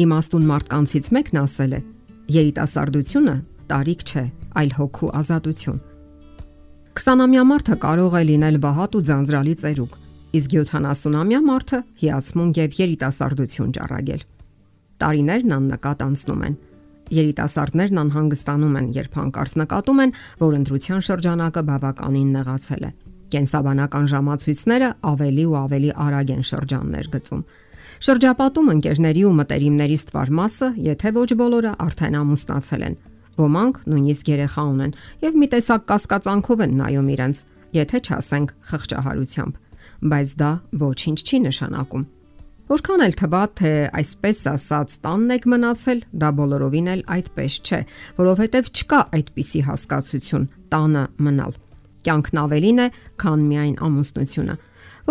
Իմաստուն մարդկանցից մեկն ասել է. երիտասարդությունը տարիք չէ, այլ հոգու ազատություն։ 20-ամյա մարդը կարող է լինել բահատ ու ձանձրալի ծերուկ, իսկ 70-ամյա մարդը հիացմունք եւ երիտասարդություն ճառագել։ Տարիներն աննկատ անցնում են։ Երիտասարդներն անհանգստանում են, երբ հանկարծ նկատում են, որ ընտրության շրջանակը բավականին նեղացել է։ Կենսաբանական ժամացույցները ավելի ու ավելի արագ են շրջաններ գծում։ Շրջապատում ընկերների ու մտերիմների ստվար մասը, եթե ոչ բոլորը, արդեն ամուսնացել են։ Ոմանք նույնիսկ երեխա ունեն եւ մի տեսակ կասկածանքով են նայում իրենց, եթե չասենք խղճահարությամբ, բայց դա ոչինչ չի նշանակում։ Որքան էլ թվա թե այսպես ասած տանն եք մնացել, դա բոլորովին էլ այդպես չէ, որովհետև չկա այդպիսի հասկացություն՝ տանը մնալ։ Կյանքն ավելին է, քան միայն ամուսնությունը։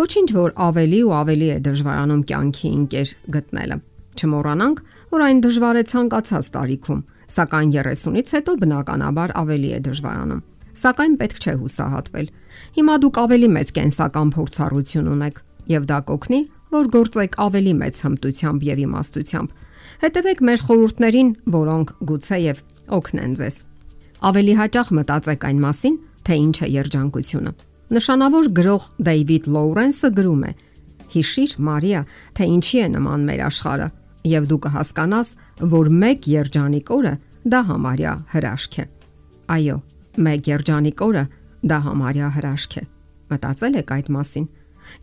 Ոչինչ որ ավելի ու ավելի է դժվարանում կյանքի ընկեր գտնելը։ Չմոռանանք, որ այն դժվար է ցանկացած տարիքում, սակայն 30-ից հետո բնականաբար ավելի է դժվարանում։ Սակայն պետք չէ հուսահատվել։ Հիմա դուք ավելի մեծ կենսական փորձառություն ունեք, եւ դա կօգնի, որ գործեք ավելի մեծ հմտությամբ եւ իմաստությամբ։ Հետևեք մեր խորհուրդներին, որոնք գուցեև օգնեն ձեզ։ Ավելի հաճախ մտածեք այն մասին, թե ինչ է երջանկությունը։ Նշանավոր գրող Դեյվիդ Լոուրենսը գրում է. Հիշիր, Մարիա, թե ինչի է նման մեր աշխարհը, եւ դու կհասկանաս, որ մեկ երջանիկ օրը դա համարյա հրաշք է։ Այո, մեկ երջանիկ օրը դա համարյա հրաշք է։ Մտածել եք այդ մասին։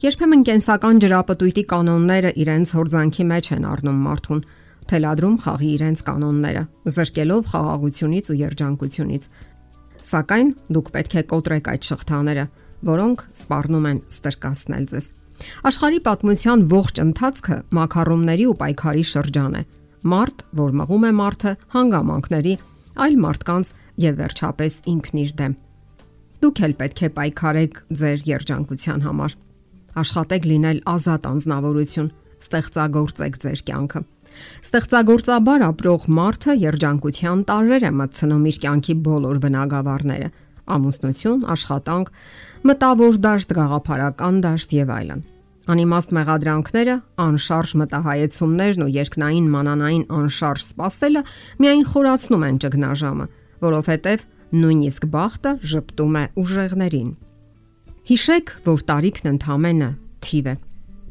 Երբեմն կենսական ջրապտույտի կանոնները իրենց հորձանքի մեջ են առնում մարդուն, թելադրում խաղի իրենց կանոնները, զրկելով խաղաղությունից ու երջանկությունից։ Սակայն դուք պետք է կոտրեք այդ շղթաները, որոնք սպառնում են ստրկացնել ձեզ։ Աշխարհի պատմության ողջ ընթացքը մակարոնների ու պայքարի շրջան է։ Մարդ, որ մղում է մարդը հանգամանքների, այլ մարդկանց եւ վերջապես ինքն իր դեմ։ Դուք էլ պետք է պայքարեք ձեր երջանկության համար։ Աշխատեք լինել ազատ անznավորություն, ստեղծագործեք ձեր կյանքը։ Ստեղծագործաբար ապրող մարդը երջանկության տարեր է մտցնում իր կյանքի բոլոր բնագավառները՝ ամուսնություն, աշխատանք, մտավոր դաշտ, գաղափարական դաշտ եւ այլն։ Անիմաստ մեղադրանքները, անշարժ մտահայեցումներն ու երկնային մանանային անշարժ սпасելը միայն խորացնում են ճգնաժամը, որովհետև նույնիսկ բախտը ճպտում է ուժեղներին։ Հիշեք, որ տարիքն ընդհանմենը թիվ է։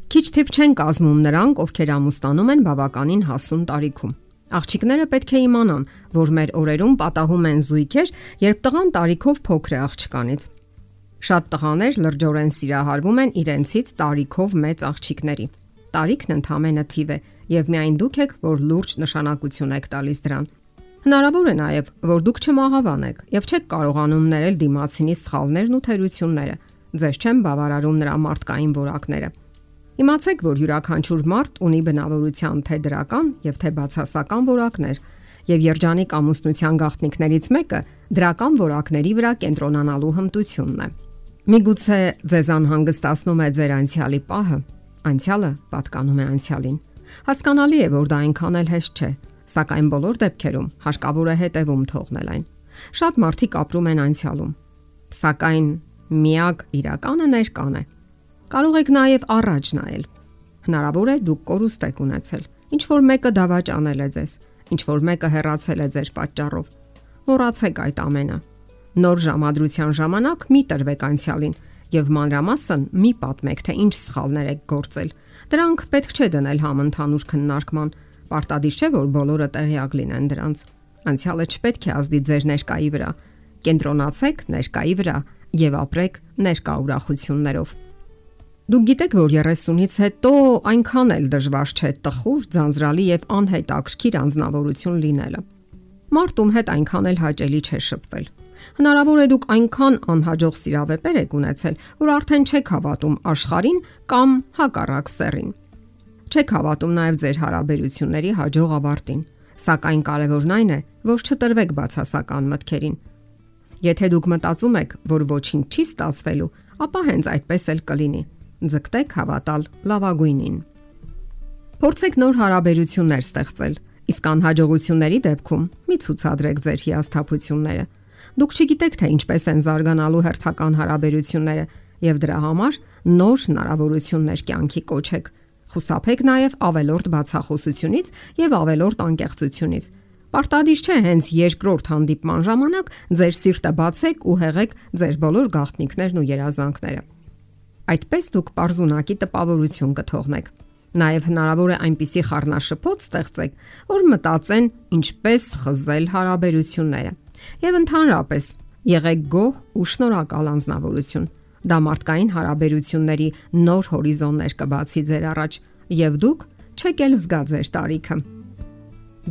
Քիչ թիվ չեն կազմում նրանք, ովքեր ամուսնանում են բավականին հասուն տարիքում։ Աղջիկները պետք է իմանան, որ մեր օրերում պատահում են զույգեր, երբ տղան տարիքով փոքր է աղջկանից։ Շատ տղաներ լրջորեն սիրահարվում են իրենցից տարիքով մեծ աղջիկների։ Տարիքն ընդամենը թիվ է, եւ միայն դուք եք, որ լուրջ նշանակություն եք տալիս դրան։ Հնարավոր է նաև, որ դուք չմահավանեք եւ չեք կարողանում ներել դիմացինի սխալներն ու թերությունները։ Ձեզ չեմ բավարարում նրա մարդկային որակները։ Իմացեք, որ յուրաքանչյուր մարդ ունի բնավորության թե դրական եւ թե բացասական որակներ, եւ երջանիկ ամուսնության գաղտնիքներից մեկը դրական որակների վրա կենտրոնանալու հմտությունն է։ Միգուցե ձեզ անհանգստացնում է ձեր անցյալի պահը, անցյալը պատկանում է անցյալին։ Հասկանալի է, որ դա այնքան էլ հեշտ չէ, սակայն բոլոր դեպքերում հարկավոր է հետևում թողնել այն։ Շատ մարդիկ ապրում են անցյալում, սակայն միակ իրականը ներկան է։ Կարող եք նաև առաջ նայել։ Հնարավոր է դուք կորուստ եք ունեցել։ Ինչ որ մեկը դավաճ անել է ձեզ, ինչ որ մեկը հեռացել է ձեր պատճառով։ Մոռացեք այդ ամենը։ Նոր ժամադրության ժամանակ մի տրվեք անցյալին եւ մանրամասն մի պատմեք, թե ինչ սխալներ եք գործել։ Դրանք պետք չէ դնել համընդհանուր քննարկման։ Պարտադիր չէ, որ բոլորը տեղյակ լինեն դրանց։ Անցյալը չպետք է ազդի ձեր ներկայի վրա։ Կենտրոնացեք ներկայի վրա եւ ապրեք ներկա ուրախություններով։ Դուք գիտեք, որ 30-ից հետո այնքան էլ դժվար չէ տխուր, ձանձրալի եւ անհետաքրքիր անznավորություն լինելը։ Մարտում հետ այնքան էլ հաճելի չէ շփվել։ Հնարավոր է դուք այնքան անհաջող սիրավեպեր եք ունեցել, որ արդեն չեք հավատում աշխարհին կամ հակառակ սեռին։ Չեք հավատում նաև ձեր հարաբերությունների հաջող ավարտին, սակայն կարևորն այն է, որ չտրվեք բացասական մտքերին։ Եթե դուք մտածում եք, որ ոչինչ չի ստացվելու, ապա հենց այդպես էլ կլինի ձգտեք հավատալ լավագույնին։ Փորձեք նոր հարաբերություններ ստեղծել, իսկ անհաջողությունների դեպքում մի ցուցադրեք ձեր հիասթափությունները։ Դուք չգիտեք թե ինչպես են զարգանալու հերթական հարաբերությունները եւ դրա համար նոր հնարավորություններ կյանքի կոչեք։ Խուսափեք նաև ավելորտ բացախոսությունից եւ ավելորտ անկեղծությունից։ Պարտադիր չէ հենց երկրորդ հանդիպման ժամանակ ձեր սիրտը բացեք ու հեղեք ձեր բոլոր գաղտնիքներն ու երազանքները։ Այդպես դուք པարզունակի տպավորություն կթողնեք։ Նաև հնարավոր է այնպիսի խառնաշփոթ ստեղծեք, որ մտածեն ինչպես խզել հարաբերությունները։ Եվ ընդհանրապես եղեք գոհ ու շնորհակալ անznավորություն։ Դա մարդկային հարաբերությունների նոր հորիզոններ կբացի ձեր առաջ, եւ դուք չեք էլ զգա ձեր տարիքը։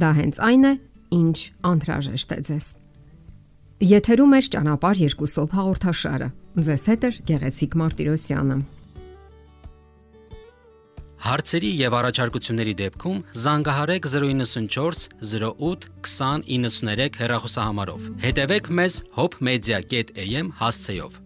Դա հենց այն է, ինչ անհրաժեշտ է ձեզ։ Եթերում է ճանապարհ երկուսով հաղորդաշարը։ Ձեզ հետ է Գեղեցիկ Մարտիրոսյանը։ Հարցերի եւ առաջարկությունների դեպքում զանգահարեք 094 08 2093 հեռախոսահամարով։ Հետևեք մեզ hopmedia.am հասցեով։